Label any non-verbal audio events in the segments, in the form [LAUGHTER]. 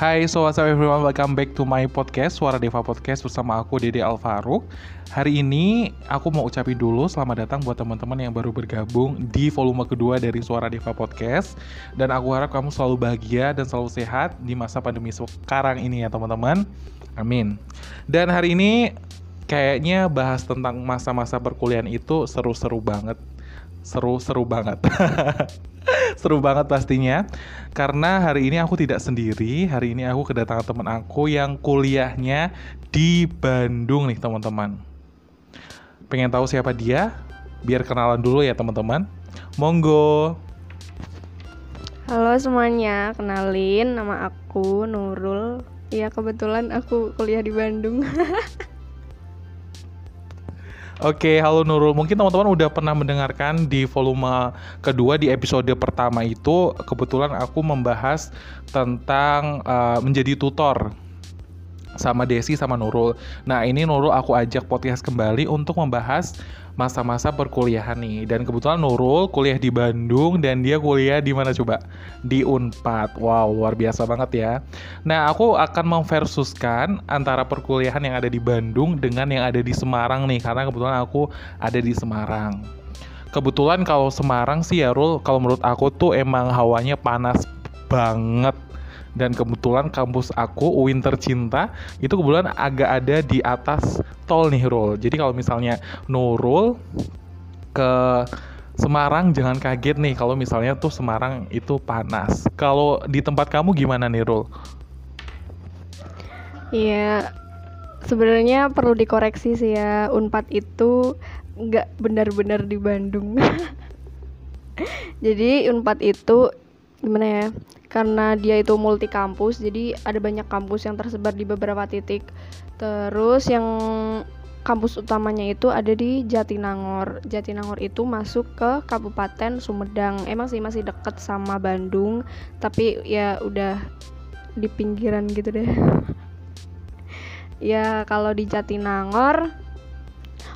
Hai, so what's up everyone, welcome back to my podcast, Suara Deva Podcast bersama aku Dede Alfaruk Hari ini aku mau ucapin dulu selamat datang buat teman-teman yang baru bergabung di volume kedua dari Suara Deva Podcast. Dan aku harap kamu selalu bahagia dan selalu sehat di masa pandemi sekarang ini ya teman-teman. Amin. Dan hari ini kayaknya bahas tentang masa-masa perkuliahan itu seru-seru banget. Seru-seru banget [LAUGHS] seru banget pastinya. Karena hari ini aku tidak sendiri. Hari ini aku kedatangan teman aku yang kuliahnya di Bandung nih teman-teman. Pengen tahu siapa dia? Biar kenalan dulu ya teman-teman. Monggo. Halo semuanya, kenalin nama aku Nurul. Ya kebetulan aku kuliah di Bandung. [LAUGHS] Oke, halo Nurul. Mungkin teman-teman udah pernah mendengarkan di volume kedua di episode pertama itu kebetulan aku membahas tentang uh, menjadi tutor sama Desi sama Nurul. Nah, ini Nurul aku ajak podcast kembali untuk membahas masa-masa perkuliahan nih. Dan kebetulan Nurul kuliah di Bandung dan dia kuliah di mana coba? Di Unpad. Wow, luar biasa banget ya. Nah, aku akan memversuskan antara perkuliahan yang ada di Bandung dengan yang ada di Semarang nih karena kebetulan aku ada di Semarang. Kebetulan kalau Semarang sih ya Rul, kalau menurut aku tuh emang hawanya panas banget dan kebetulan kampus aku UIN tercinta itu kebetulan agak ada di atas tol nih Rul. Jadi kalau misalnya Nurul ke Semarang jangan kaget nih kalau misalnya tuh Semarang itu panas. Kalau di tempat kamu gimana nih Rul? Iya, sebenarnya perlu dikoreksi sih ya. Unpad itu nggak benar-benar di Bandung. [LAUGHS] Jadi Unpad itu gimana ya? karena dia itu multi kampus jadi ada banyak kampus yang tersebar di beberapa titik terus yang kampus utamanya itu ada di Jatinangor. Jatinangor itu masuk ke Kabupaten Sumedang. Emang sih masih deket sama Bandung tapi ya udah di pinggiran gitu deh. [LAUGHS] Ya kalau di Jatinangor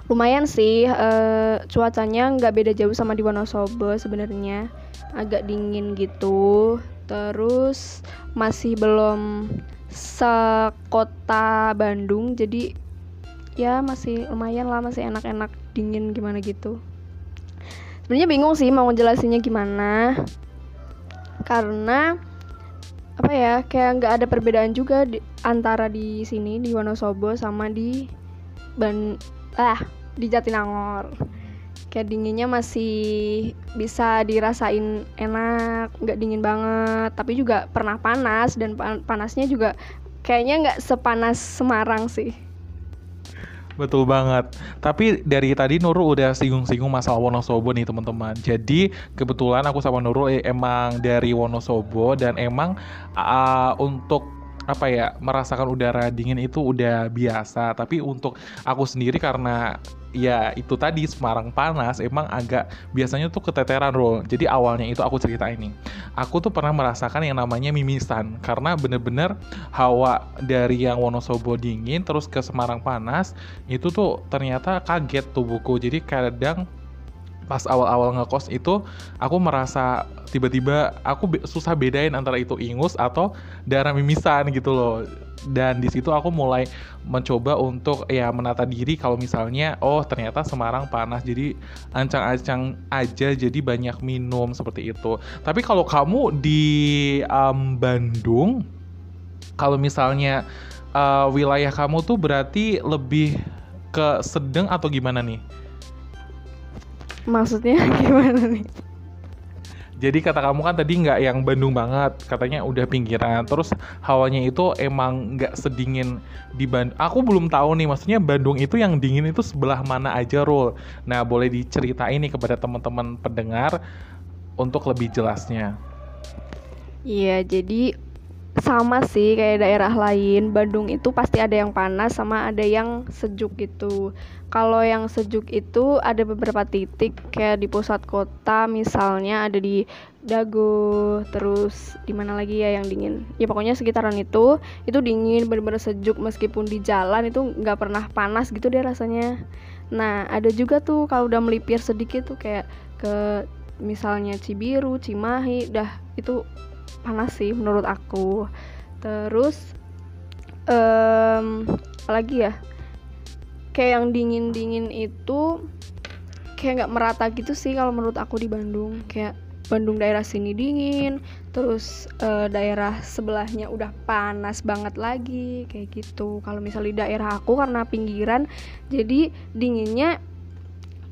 lumayan sih uh, cuacanya nggak beda jauh sama di Wonosobo sebenarnya. Agak dingin gitu terus masih belum sekota Bandung jadi ya masih lumayan lah masih enak-enak dingin gimana gitu. Sebenarnya bingung sih mau ngejelasinnya gimana. Karena apa ya kayak nggak ada perbedaan juga di, antara di sini di Wonosobo sama di Ban ah di Jatinangor kayak dinginnya masih bisa dirasain enak nggak dingin banget tapi juga pernah panas dan panasnya juga kayaknya nggak sepanas Semarang sih Betul banget. Tapi dari tadi Nurul udah singgung-singgung masalah Wonosobo nih teman-teman. Jadi kebetulan aku sama Nurul eh, emang dari Wonosobo dan emang uh, untuk apa ya merasakan udara dingin itu udah biasa tapi untuk aku sendiri karena ya itu tadi Semarang panas emang agak biasanya tuh keteteran roll jadi awalnya itu aku cerita ini aku tuh pernah merasakan yang namanya mimisan. Karena bener-bener hawa dari yang Wonosobo dingin terus ke Semarang panas itu tuh ternyata kaget tubuhku. Jadi kadang pas awal-awal ngekos itu aku merasa tiba-tiba aku be susah bedain antara itu ingus atau darah mimisan gitu loh dan di situ aku mulai mencoba untuk ya menata diri kalau misalnya oh ternyata Semarang panas jadi ancang-ancang aja jadi banyak minum seperti itu tapi kalau kamu di um, Bandung kalau misalnya uh, wilayah kamu tuh berarti lebih ke sedang atau gimana nih? Maksudnya [LAUGHS] gimana nih? Jadi kata kamu kan tadi nggak yang Bandung banget, katanya udah pinggiran. Terus hawanya itu emang nggak sedingin di Bandung. Aku belum tahu nih, maksudnya Bandung itu yang dingin itu sebelah mana aja, Rul. Nah, boleh diceritain nih kepada teman-teman pendengar untuk lebih jelasnya. Iya, jadi sama sih kayak daerah lain. Bandung itu pasti ada yang panas sama ada yang sejuk gitu. Kalau yang sejuk itu ada beberapa titik kayak di pusat kota misalnya ada di Dago terus di mana lagi ya yang dingin? Ya pokoknya sekitaran itu itu dingin bener-bener sejuk. Meskipun di jalan itu nggak pernah panas gitu deh rasanya. Nah ada juga tuh kalau udah melipir sedikit tuh kayak ke misalnya Cibiru Cimahi dah itu panas sih menurut aku. Terus um, apalagi ya? Kayak yang dingin dingin itu kayak nggak merata gitu sih kalau menurut aku di Bandung. Kayak Bandung daerah sini dingin, terus uh, daerah sebelahnya udah panas banget lagi kayak gitu. Kalau misalnya di daerah aku karena pinggiran, jadi dinginnya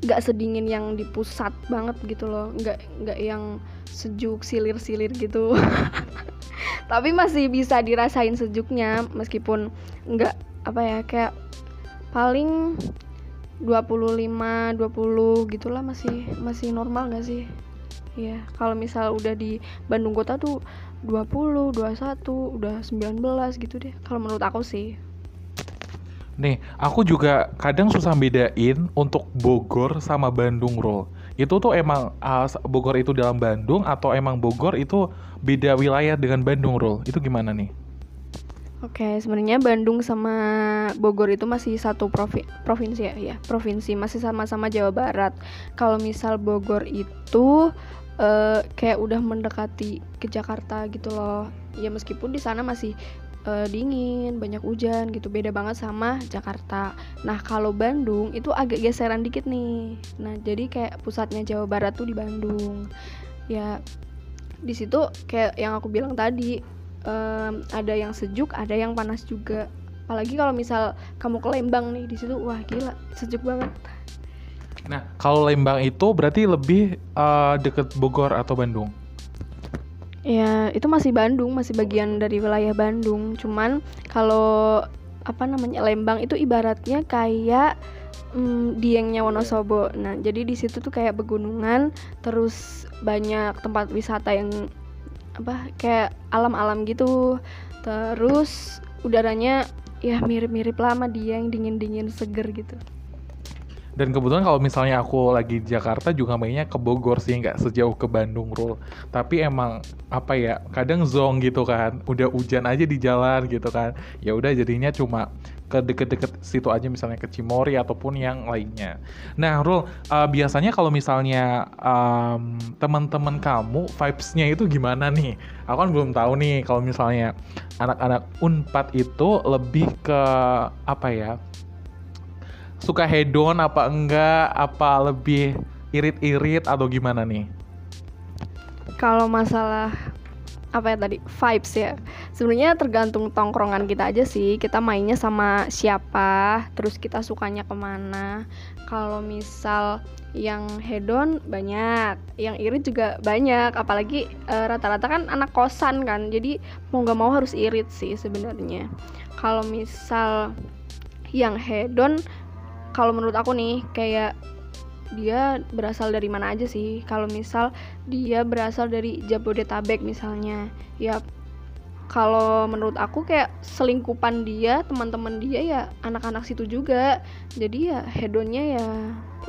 nggak sedingin yang di pusat banget gitu loh, nggak nggak yang sejuk silir-silir gitu. [LAUGHS] Tapi masih bisa dirasain sejuknya meskipun nggak apa ya kayak paling 25 20 gitulah masih masih normal gak sih Iya, kalau misal udah di Bandung kota tuh 20, 21, udah 19 gitu deh. Kalau menurut aku sih. Nih, aku juga kadang susah bedain untuk Bogor sama Bandung roll. Itu tuh emang uh, Bogor itu dalam Bandung atau emang Bogor itu beda wilayah dengan Bandung roll? Itu gimana nih? Oke, sebenarnya Bandung sama Bogor itu masih satu provi provinsi ya, ya, provinsi masih sama-sama Jawa Barat. Kalau misal Bogor itu uh, kayak udah mendekati ke Jakarta gitu loh. Ya meskipun di sana masih uh, dingin, banyak hujan gitu, beda banget sama Jakarta. Nah, kalau Bandung itu agak geseran dikit nih. Nah, jadi kayak pusatnya Jawa Barat tuh di Bandung. Ya di situ kayak yang aku bilang tadi um, ada yang sejuk ada yang panas juga apalagi kalau misal kamu ke Lembang nih di situ wah gila sejuk banget nah kalau Lembang itu berarti lebih uh, deket Bogor atau Bandung ya itu masih Bandung masih bagian dari wilayah Bandung. Cuman kalau apa namanya Lembang itu ibaratnya kayak mm, diengnya Wonosobo. Nah, jadi di situ tuh kayak pegunungan, terus banyak tempat wisata yang apa kayak alam-alam gitu. Terus udaranya ya mirip-mirip lama dia yang dingin-dingin seger gitu dan kebetulan kalau misalnya aku lagi di Jakarta juga mainnya ke Bogor sih nggak sejauh ke Bandung Rul tapi emang apa ya kadang zong gitu kan udah hujan aja di jalan gitu kan ya udah jadinya cuma ke deket-deket situ aja misalnya ke Cimori ataupun yang lainnya. Nah, Rul, uh, biasanya kalau misalnya um, teman-teman kamu vibes-nya itu gimana nih? Aku kan belum tahu nih kalau misalnya anak-anak Unpad itu lebih ke apa ya? Suka hedon apa enggak? Apa lebih irit-irit atau gimana nih? Kalau masalah apa ya tadi vibes ya. Sebenarnya tergantung tongkrongan kita aja sih. Kita mainnya sama siapa terus kita sukanya ke mana. Kalau misal yang hedon banyak. Yang irit juga banyak. Apalagi eh, rata-rata kan anak kosan kan. Jadi mau nggak mau harus irit sih sebenarnya. Kalau misal yang hedon kalau menurut aku nih kayak dia berasal dari mana aja sih? Kalau misal dia berasal dari Jabodetabek misalnya ya kalau menurut aku kayak selingkupan dia teman-teman dia ya anak-anak situ juga. Jadi ya hedonnya ya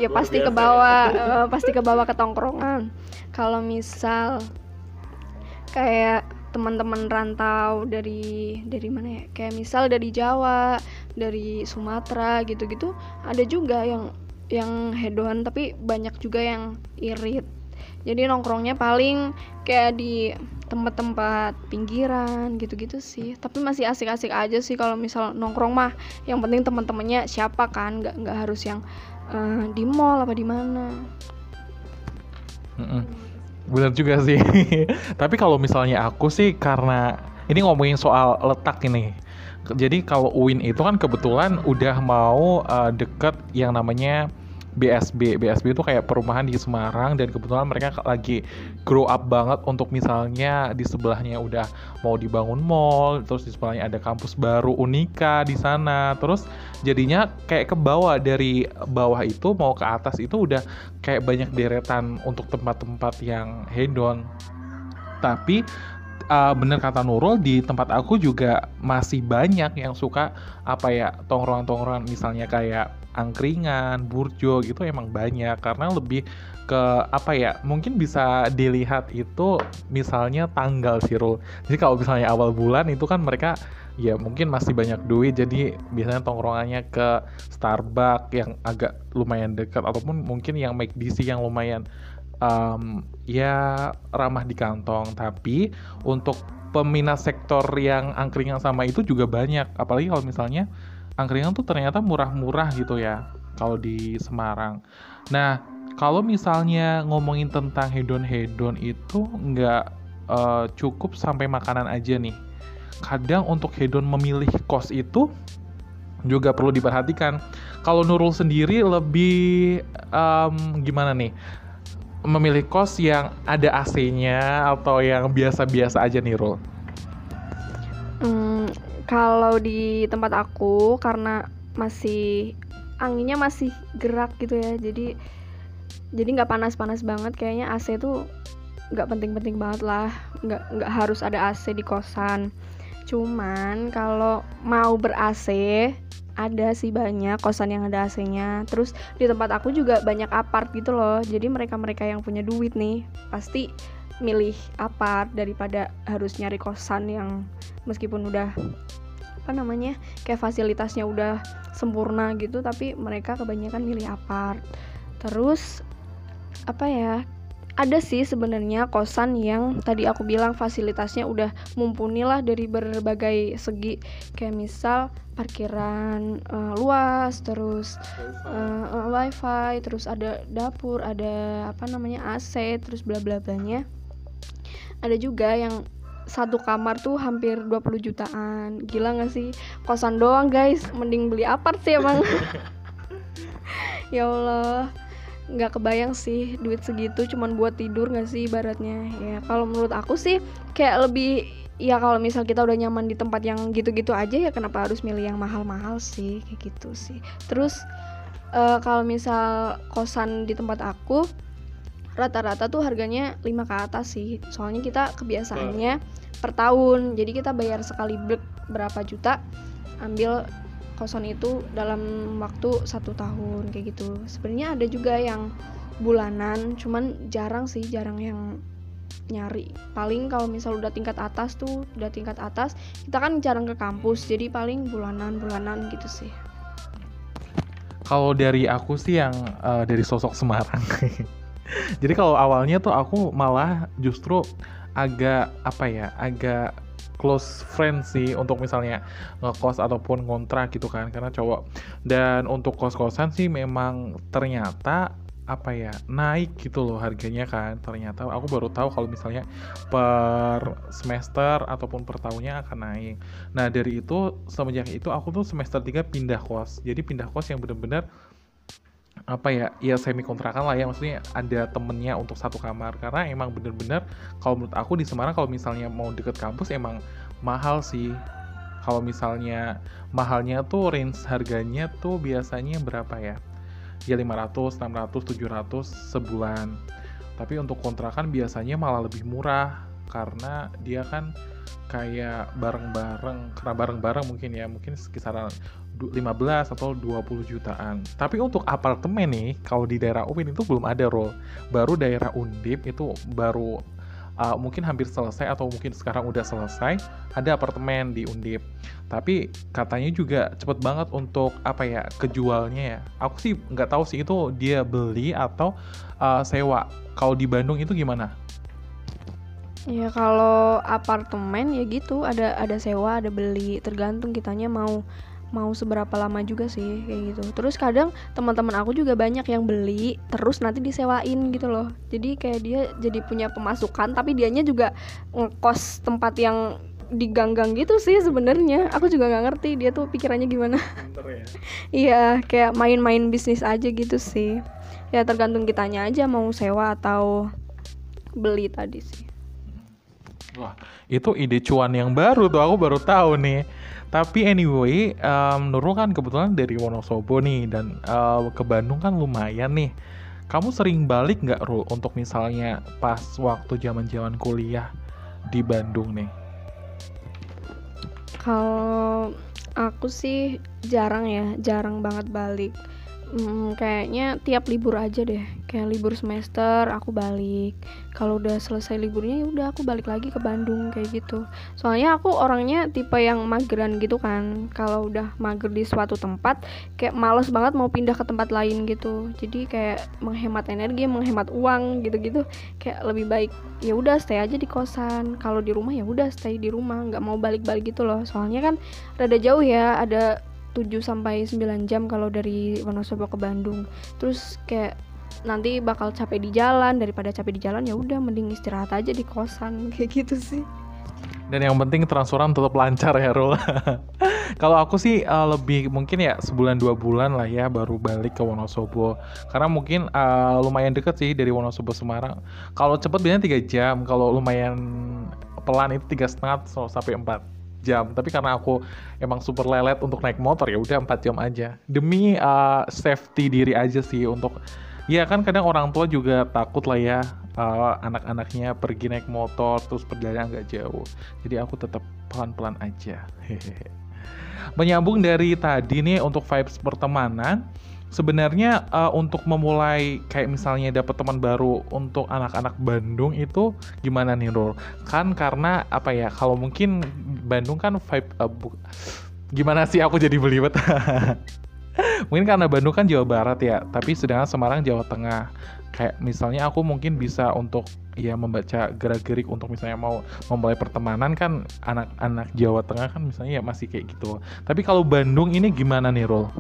ya pasti ke bawah ya. uh, [LAUGHS] pasti ke bawah ke tongkrongan. Kalau misal kayak teman-teman rantau dari dari mana ya? Kayak misal dari Jawa dari Sumatera gitu-gitu ada juga yang yang hedon tapi banyak juga yang irit. Jadi nongkrongnya paling kayak di tempat-tempat pinggiran gitu-gitu sih. Tapi masih asik-asik aja sih kalau misal nongkrong mah. Yang penting teman-temannya siapa kan nggak nggak harus yang uh, di mall apa di mana. Benar juga sih. [LAUGHS] Tapi kalau misalnya aku sih karena ini ngomongin soal letak ini jadi kalau UIN itu kan kebetulan udah mau uh, deket yang namanya BSB. BSB itu kayak perumahan di Semarang dan kebetulan mereka lagi grow up banget untuk misalnya di sebelahnya udah mau dibangun mall, terus di sebelahnya ada kampus baru Unika di sana. Terus jadinya kayak ke bawah dari bawah itu mau ke atas itu udah kayak banyak deretan untuk tempat-tempat yang hedon. Tapi uh, bener kata Nurul di tempat aku juga masih banyak yang suka apa ya tongkrongan-tongkrongan misalnya kayak angkringan, burjo gitu emang banyak karena lebih ke apa ya mungkin bisa dilihat itu misalnya tanggal sih Rul. Jadi kalau misalnya awal bulan itu kan mereka ya mungkin masih banyak duit jadi biasanya tongkrongannya ke Starbucks yang agak lumayan dekat ataupun mungkin yang McD yang lumayan um, ya ramah di kantong tapi untuk peminat sektor yang angkringan sama itu juga banyak apalagi kalau misalnya angkringan tuh ternyata murah-murah gitu ya kalau di Semarang nah kalau misalnya ngomongin tentang hedon-hedon itu nggak uh, cukup sampai makanan aja nih kadang untuk hedon memilih kos itu juga perlu diperhatikan. Kalau Nurul sendiri lebih um, gimana nih? Memilih kos yang ada AC-nya atau yang biasa-biasa aja nih, Rul? Hmm, kalau di tempat aku karena masih anginnya masih gerak gitu ya, jadi jadi nggak panas-panas banget. Kayaknya AC tuh nggak penting-penting banget lah, nggak nggak harus ada AC di kosan. Cuman kalau mau ber AC ada sih banyak kosan yang ada AC-nya. Terus di tempat aku juga banyak apart gitu loh. Jadi mereka-mereka yang punya duit nih pasti milih apart daripada harus nyari kosan yang meskipun udah apa namanya kayak fasilitasnya udah sempurna gitu tapi mereka kebanyakan milih apart. Terus apa ya ada sih sebenarnya kosan yang tadi aku bilang fasilitasnya udah mumpuni lah dari berbagai segi. Kayak misal parkiran uh, luas terus wifi. Uh, uh, wifi terus ada dapur ada apa namanya AC terus bla bla blanya. Ada juga yang satu kamar tuh hampir 20 jutaan. Gila gak sih? Kosan doang guys. Mending beli apart sih emang. [LAUGHS] Ya Allah nggak kebayang sih duit segitu cuman buat tidur nggak sih ibaratnya? Ya kalau menurut aku sih kayak lebih ya kalau misal kita udah nyaman di tempat yang gitu-gitu aja ya kenapa harus milih yang mahal-mahal sih kayak gitu sih. Terus uh, kalau misal kosan di tempat aku rata-rata tuh harganya 5 ke atas sih. Soalnya kita kebiasaannya per tahun. Jadi kita bayar sekali berapa juta ambil kosan itu dalam waktu satu tahun kayak gitu. Sebenarnya ada juga yang bulanan cuman jarang sih jarang yang nyari. Paling kalau misal udah tingkat atas tuh udah tingkat atas kita kan jarang ke kampus jadi paling bulanan bulanan gitu sih. Kalau dari aku sih yang uh, dari sosok Semarang. [LAUGHS] Jadi kalau awalnya tuh aku malah justru agak apa ya agak close friend sih untuk misalnya ngekos ataupun ngontrak gitu kan karena cowok. Dan untuk kos-kosan sih memang ternyata apa ya naik gitu loh harganya kan. Ternyata aku baru tahu kalau misalnya per semester ataupun per tahunnya akan naik. Nah dari itu semenjak itu aku tuh semester 3 pindah kos. Jadi pindah kos yang bener-bener apa ya ya semi kontrakan lah ya maksudnya ada temennya untuk satu kamar. Karena emang bener-bener kalau menurut aku di Semarang kalau misalnya mau deket kampus emang mahal sih. Kalau misalnya mahalnya tuh range harganya tuh biasanya berapa ya? Ya 500 600 700 sebulan. Tapi untuk kontrakan biasanya malah lebih murah karena dia kan kayak bareng-bareng karena bareng-bareng mungkin ya mungkin sekisaran 15 atau 20 jutaan. Tapi untuk apartemen nih, kalau di daerah UIN itu belum ada roll. Baru daerah Undip itu baru uh, mungkin hampir selesai atau mungkin sekarang udah selesai ada apartemen di Undip. Tapi katanya juga cepet banget untuk apa ya kejualnya ya. Aku sih nggak tahu sih itu dia beli atau uh, sewa. Kalau di Bandung itu gimana? Ya kalau apartemen ya gitu ada ada sewa ada beli tergantung kitanya mau mau seberapa lama juga sih kayak gitu. Terus kadang teman-teman aku juga banyak yang beli terus nanti disewain gitu loh. Jadi kayak dia jadi punya pemasukan tapi dianya juga ngekos tempat yang diganggang gitu sih sebenarnya. Aku juga nggak ngerti dia tuh pikirannya gimana. Ya? [LAUGHS] iya kayak main-main bisnis aja gitu sih. Ya tergantung kitanya aja mau sewa atau beli tadi sih. Wah itu ide cuan yang baru tuh. Aku baru tahu nih tapi anyway, um, Nurul kan kebetulan dari Wonosobo nih dan uh, ke Bandung kan lumayan nih. Kamu sering balik nggak, Rul, untuk misalnya pas waktu zaman-zaman kuliah di Bandung nih? Kalau aku sih jarang ya, jarang banget balik. Hmm, kayaknya tiap libur aja deh. kayak libur semester aku balik. Kalau udah selesai liburnya ya udah aku balik lagi ke Bandung kayak gitu. Soalnya aku orangnya tipe yang mageran gitu kan. Kalau udah mager di suatu tempat kayak males banget mau pindah ke tempat lain gitu. Jadi kayak menghemat energi menghemat uang gitu-gitu. Kayak lebih baik ya udah stay aja di kosan. Kalau di rumah ya udah stay di rumah. Nggak mau balik-balik gitu loh. Soalnya kan rada jauh ya. Ada 7 sampai 9 jam kalau dari Wonosobo ke Bandung. Terus kayak nanti bakal capek di jalan daripada capek di jalan ya udah mending istirahat aja di kosan [LAUGHS] kayak gitu sih. Dan yang penting transferan tetap lancar ya, Rul. [LAUGHS] Kalau aku sih uh, lebih mungkin ya sebulan dua bulan lah ya baru balik ke Wonosobo. Karena mungkin uh, lumayan deket sih dari Wonosobo Semarang. Kalau cepet biasanya tiga jam, kalau lumayan pelan itu tiga setengah sampai empat jam. Tapi karena aku emang super lelet untuk naik motor ya udah 4 jam aja. Demi uh, safety diri aja sih untuk ya kan kadang orang tua juga takut lah ya uh, anak-anaknya pergi naik motor terus perjalanan agak jauh. Jadi aku tetap pelan-pelan aja. [LAUGHS] Hehehe. Menyambung dari tadi nih untuk vibes pertemanan sebenarnya uh, untuk memulai kayak misalnya dapat teman baru untuk anak-anak Bandung itu gimana nih Rul? Kan karena apa ya? Kalau mungkin Bandung kan vibe uh, gimana sih aku jadi belibet? [LAUGHS] mungkin karena Bandung kan Jawa Barat ya, tapi sedangkan Semarang Jawa Tengah. Kayak misalnya aku mungkin bisa untuk ya membaca gerak-gerik untuk misalnya mau memulai pertemanan kan anak-anak Jawa Tengah kan misalnya ya masih kayak gitu. Tapi kalau Bandung ini gimana nih Rul?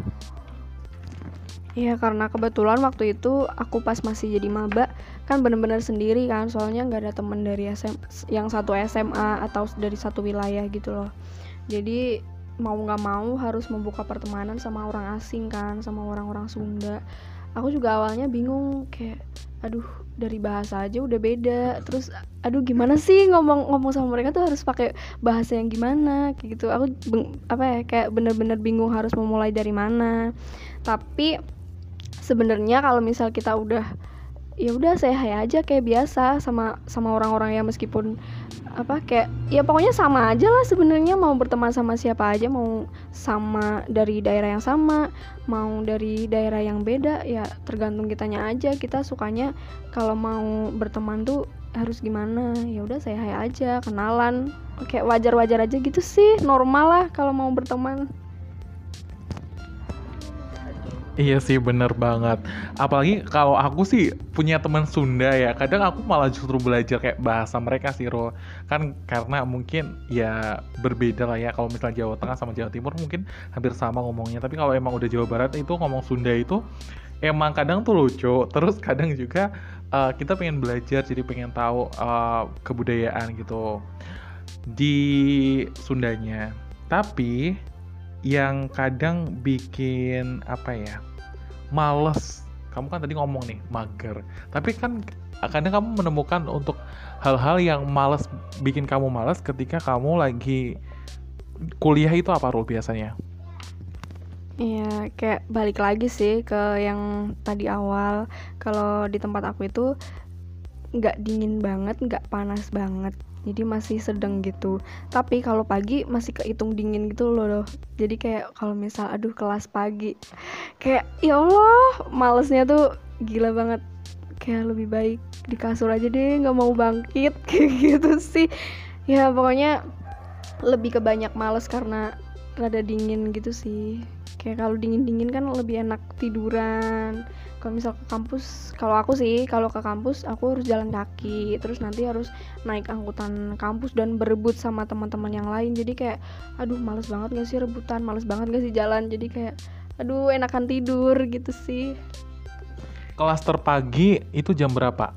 Iya karena kebetulan waktu itu aku pas masih jadi maba kan bener-bener sendiri kan soalnya nggak ada temen dari SM, yang satu SMA atau dari satu wilayah gitu loh. Jadi mau nggak mau harus membuka pertemanan sama orang asing kan sama orang-orang Sunda. Aku juga awalnya bingung kayak aduh dari bahasa aja udah beda. Terus aduh gimana sih ngomong ngomong sama mereka tuh harus pakai bahasa yang gimana? Kayak gitu. Aku apa ya kayak bener-bener bingung harus memulai dari mana. Tapi sebenarnya kalau misal kita udah ya udah saya hai aja kayak biasa sama sama orang-orang yang meskipun apa kayak ya pokoknya sama aja lah sebenarnya. Mau berteman sama siapa aja mau sama dari daerah yang sama mau dari daerah yang beda ya tergantung kitanya aja. Kita sukanya kalau mau berteman tuh harus gimana? Ya udah saya aja kenalan. Kayak wajar-wajar aja gitu sih normal lah kalau mau berteman Iya sih bener banget. Apalagi kalau aku sih punya teman Sunda ya Kadang aku malah justru belajar kayak bahasa mereka sih Ro Kan karena mungkin ya berbeda lah ya Kalau misalnya Jawa Tengah sama Jawa Timur mungkin hampir sama ngomongnya. Tapi kalau emang udah Jawa Barat itu ngomong Sunda itu Emang kadang tuh lucu. [LAUGHS] Terus kadang juga uh, kita pengen belajar Jadi pengen tahu uh, kebudayaan gitu Di Sundanya. Tapi yang kadang bikin apa ya males. Kamu kan tadi ngomong nih mager. Tapi kan kadang kamu menemukan untuk hal-hal yang males bikin kamu males ketika kamu lagi kuliah itu apa rule biasanya? Iya, kayak balik lagi sih ke yang tadi awal. Kalau di tempat aku itu nggak dingin banget, nggak panas banget jadi masih sedang gitu. Tapi kalau pagi masih kehitung dingin gitu loh, loh. jadi kayak kalau misal aduh kelas pagi kayak ya Allah malesnya tuh gila banget. Kayak lebih baik di kasur aja deh nggak mau bangkit. [LAUGHS] Kayak gitu sih. Ya pokoknya lebih ke banyak males karena rada dingin gitu sih kayak kalau dingin dingin kan lebih enak tiduran. Kalau misal ke kampus kalau aku sih kalau ke kampus aku harus jalan kaki terus nanti harus naik angkutan kampus dan berebut sama teman-teman yang lain. Jadi kayak aduh males banget gak sih rebutan? Males banget gak sih jalan? Jadi kayak aduh enakan tidur gitu sih. Kelas terpagi itu jam berapa?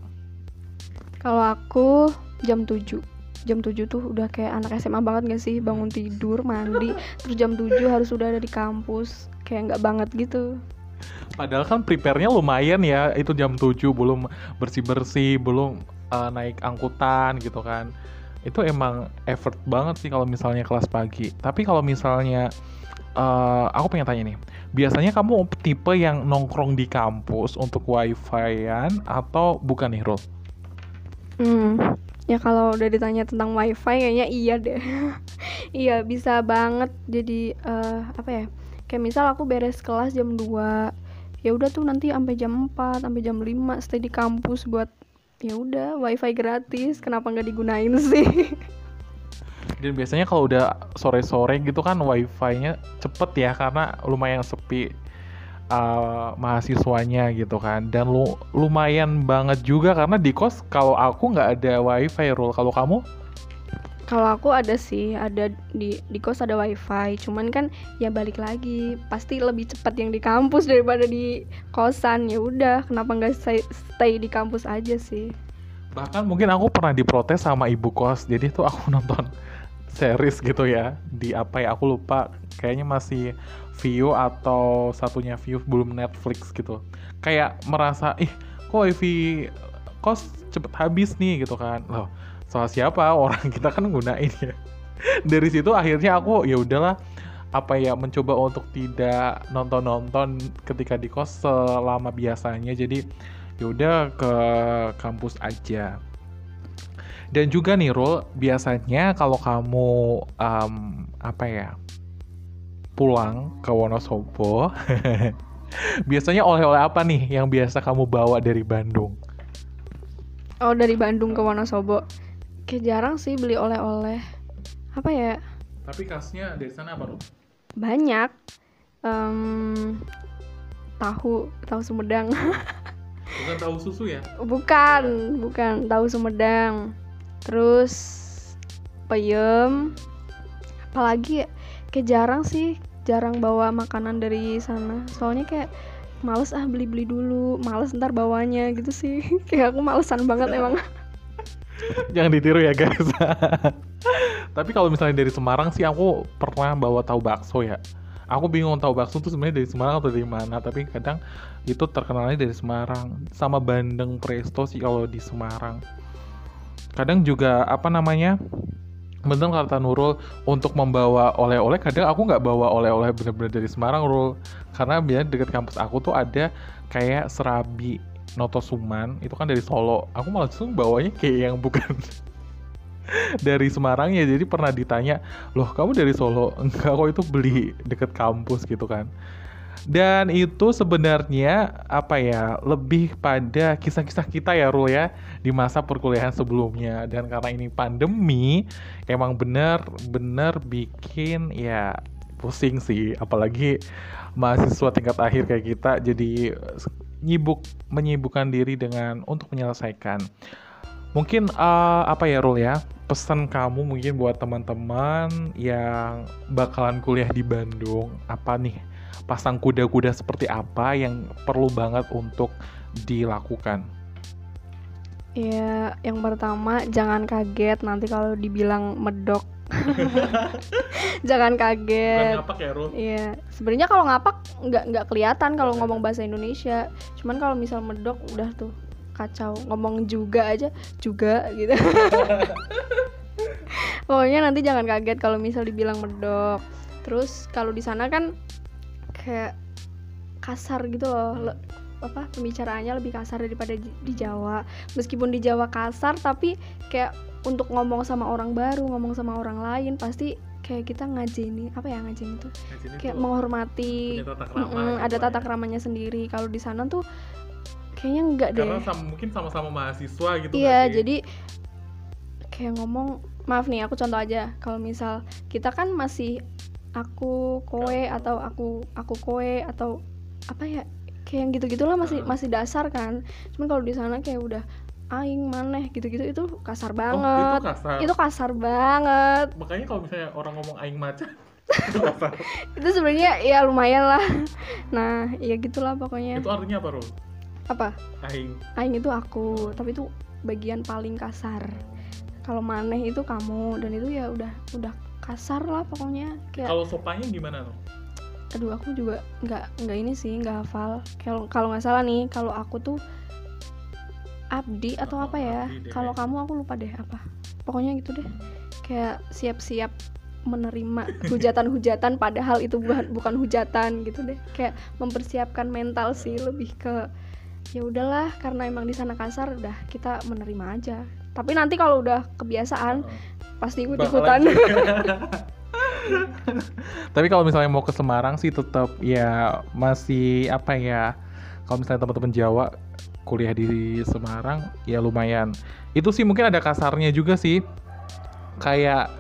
Kalau aku jam 7 jam 7 tuh udah kayak anak SMA banget gak sih bangun tidur mandi terus jam 7 harus udah ada di kampus kayak nggak banget gitu Padahal kan prepare-nya lumayan ya, itu jam 7 belum bersih-bersih, belum uh, naik angkutan gitu kan. Itu emang effort banget sih kalau misalnya kelas pagi. Tapi kalau misalnya uh, aku pengen tanya nih, biasanya kamu tipe yang nongkrong di kampus untuk wifi-an atau bukan nih, Rul? Hmm, ya kalau udah ditanya tentang wifi kayaknya iya deh. [LAUGHS] iya, bisa banget jadi uh, apa ya? Kayak misal aku beres kelas jam 2 ya udah tuh nanti sampai jam 4 sampai jam 5 stay di kampus buat ya udah wifi gratis kenapa nggak digunain [LAUGHS] sih Dan biasanya kalau udah sore-sore gitu kan wifi-nya cepet ya karena lumayan sepi uh, mahasiswanya gitu kan. Dan lu lumayan banget juga karena di kos kalau aku nggak ada wifi rule. Kalau kamu? kalau aku ada sih ada di di kos ada wifi cuman kan ya balik lagi pasti lebih cepat yang di kampus daripada di kosan ya udah kenapa nggak stay, stay di kampus aja sih Bahkan mungkin aku pernah diprotes sama ibu kos. Jadi tuh aku [LAUGHS] nonton series gitu ya di apa ya aku lupa kayaknya masih view atau satunya view belum Netflix gitu. Kayak merasa ih kok wifi kos cepet habis nih gitu kan. Loh soal siapa? [LAUGHS] Orang kita kan gunain ya. Dari situ akhirnya aku ya udahlah apa ya mencoba untuk tidak nonton-nonton ketika di kos selama biasanya. Jadi ya udah ke kampus aja. Dan juga nih Rul biasanya kalau kamu em, apa ya pulang ke Wonosobo. [LAUGHS] Biasanya oleh-oleh apa nih yang biasa kamu bawa dari Bandung? Oh dari Bandung ke Wonosobo. Kayak jarang sih beli oleh-oleh. Apa ya? Tapi khasnya dari sana apa Rul? banyak. Em, tahu tahu Sumedang. [LAUGHS] Bukan tahu susu ya? Bukan bukan. Tahu Sumedang. Terus peyem. Apalagi ya? kayak jarang sih jarang bawa makanan dari sana. Soalnya kayak males ah beli-beli dulu males ntar bawanya gitu sih. [LAUGHS] Kayak aku malesan banget emang. [LAUGHS] Jangan ditiru ya guys. [LAUGHS] Tapi kalau misalnya dari Semarang sih aku pernah bawa tahu bakso ya. Aku bingung tahu bakso tuh sebenarnya dari Semarang atau dari mana tapi kadang itu terkenalnya dari Semarang. Sama bandeng presto sih kalau di Semarang. Kadang juga apa namanya bener kata Nurul untuk membawa oleh-oleh kadang aku nggak bawa oleh-oleh bener-bener dari Semarang Nurul. Karena biasanya deket kampus aku tuh ada kayak serabi Notosuman itu kan dari Solo. Aku malah justru bawanya kayak yang bukan [LAUGHS] dari Semarang ya. Jadi pernah ditanya loh kamu dari Solo? [LAUGHS] Enggak kok itu beli deket kampus gitu kan dan itu sebenarnya apa ya lebih pada kisah-kisah kita ya Rul ya di masa perkuliahan sebelumnya. Dan karena ini pandemi emang bener-bener bikin ya pusing sih. Apalagi mahasiswa tingkat akhir kayak kita jadi nyibuk menyibukkan diri dengan untuk menyelesaikan. Mungkin eh, apa ya Rul ya pesan kamu mungkin buat teman-teman yang bakalan kuliah di Bandung apa nih pasang kuda-kuda seperti apa yang perlu banget untuk dilakukan ya yang pertama jangan kaget nanti kalau dibilang medok [LAUGHS] jangan kaget ngapak ya Rul Iya, sebenarnya kalau ngapak nggak nggak kelihatan kalau ngomong bahasa Indonesia. Cuman kalau misal medok udah tuh kacau. Ngomong juga aja juga gitu. [LAUGHS] Pokoknya nanti jangan kaget kalau misal dibilang medok. Terus kalau di sana kan kayak kasar gitu loh. Le- apa pembicaraannya lebih kasar daripada di di Jawa. Meskipun di Jawa kasar tapi kayak untuk ngomong sama orang baru, ngomong sama orang lain pasti kayak kita ngajeni apa ya ngajeni itu kayak menghormati Mm-mm, ada tata keramanya sendiri. Kalau di sana tuh kayaknya enggak deh. Karena sama, mungkin sama-sama mahasiswa gitu iya jadi kayak ngomong maaf nih aku contoh aja. Kalau misal kita kan masih aku kowe atau aku aku kowe atau apa ya kayak yang gitu gitulah masih Heeh. masih dasar kan. Cuman kalau di sana kayak udah aing maneh gitu-gitu itu kasar Oh, banget. itu kasar. Itu kasar banget. Makanya kalau misalnya orang ngomong aing macan [LAUGHS] itu kasar. [LAUGHS] Itu sebenarnya ya lumayan lah. Nah ya gitulah pokoknya. Itu artinya apa Rul? apa? Aing. Aing itu aku tapi itu bagian paling kasar. Kalau maneh itu kamu dan itu ya udah udah kasar lah pokoknya kayak kalau sopanya gimana tuh? Aduh aku juga nggak nggak ini sih nggak hafal. Kalau kalau nggak salah nih kalau aku tuh abdi atau Oh, apa ya? Kalau kamu aku lupa deh apa. Pokoknya gitu deh. Kayak siap-siap menerima [LAUGHS] hujatan-hujatan padahal itu bukan bukan hujatan gitu deh. Kayak mempersiapkan mental sih lebih ke ya udahlah karena emang di sana kasar udah kita menerima aja. Tapi nanti kalau udah kebiasaan pasti ikut ikutan. Tapi kalau misalnya mau ke Semarang sih tetap ya masih apa ya kalau misalnya teman-teman Jawa kuliah di Semarang ya lumayan. Itu sih mungkin ada kasarnya juga sih. Kayak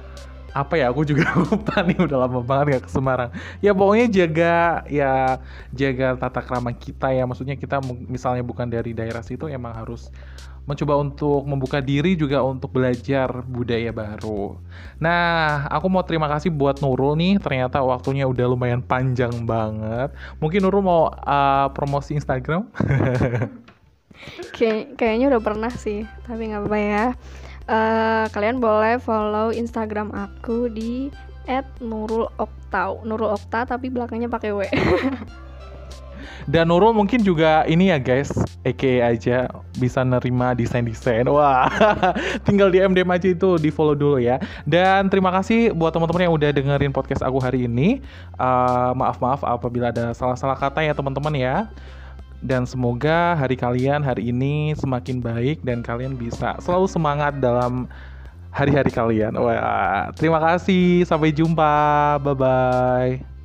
apa ya aku juga [LAUGHS] lupa nih udah lama banget gak ke Semarang. Ya pokoknya jaga ya jaga tata krama kita ya. Maksudnya kita misalnya bukan dari daerah situ emang harus mencoba untuk membuka diri juga untuk belajar budaya baru. Nah, aku mau terima kasih buat Nurul nih. Ternyata waktunya udah lumayan panjang banget. Mungkin Nurul mau uh, promosi Instagram? [LAUGHS] Kayak kayaknya udah pernah sih, tapi nggak apa-apa ya. Eh, kalian boleh follow Instagram aku di @nuruloktau. Nurul Okta tapi belakangnya pakai W. [LAUGHS] Dan Nurul mungkin juga ini ya guys, EKE aja bisa nerima desain-desain. Wah, [LAUGHS] tinggal di MDM aja itu di follow dulu ya. Dan terima kasih buat teman-teman yang udah dengerin podcast aku hari ini. Uh, Maaf-maaf apabila ada salah-salah kata ya teman-teman ya. Dan semoga hari kalian hari ini semakin baik dan kalian bisa selalu semangat dalam hari-hari kalian. Wah, terima kasih. Sampai jumpa. Bye-bye.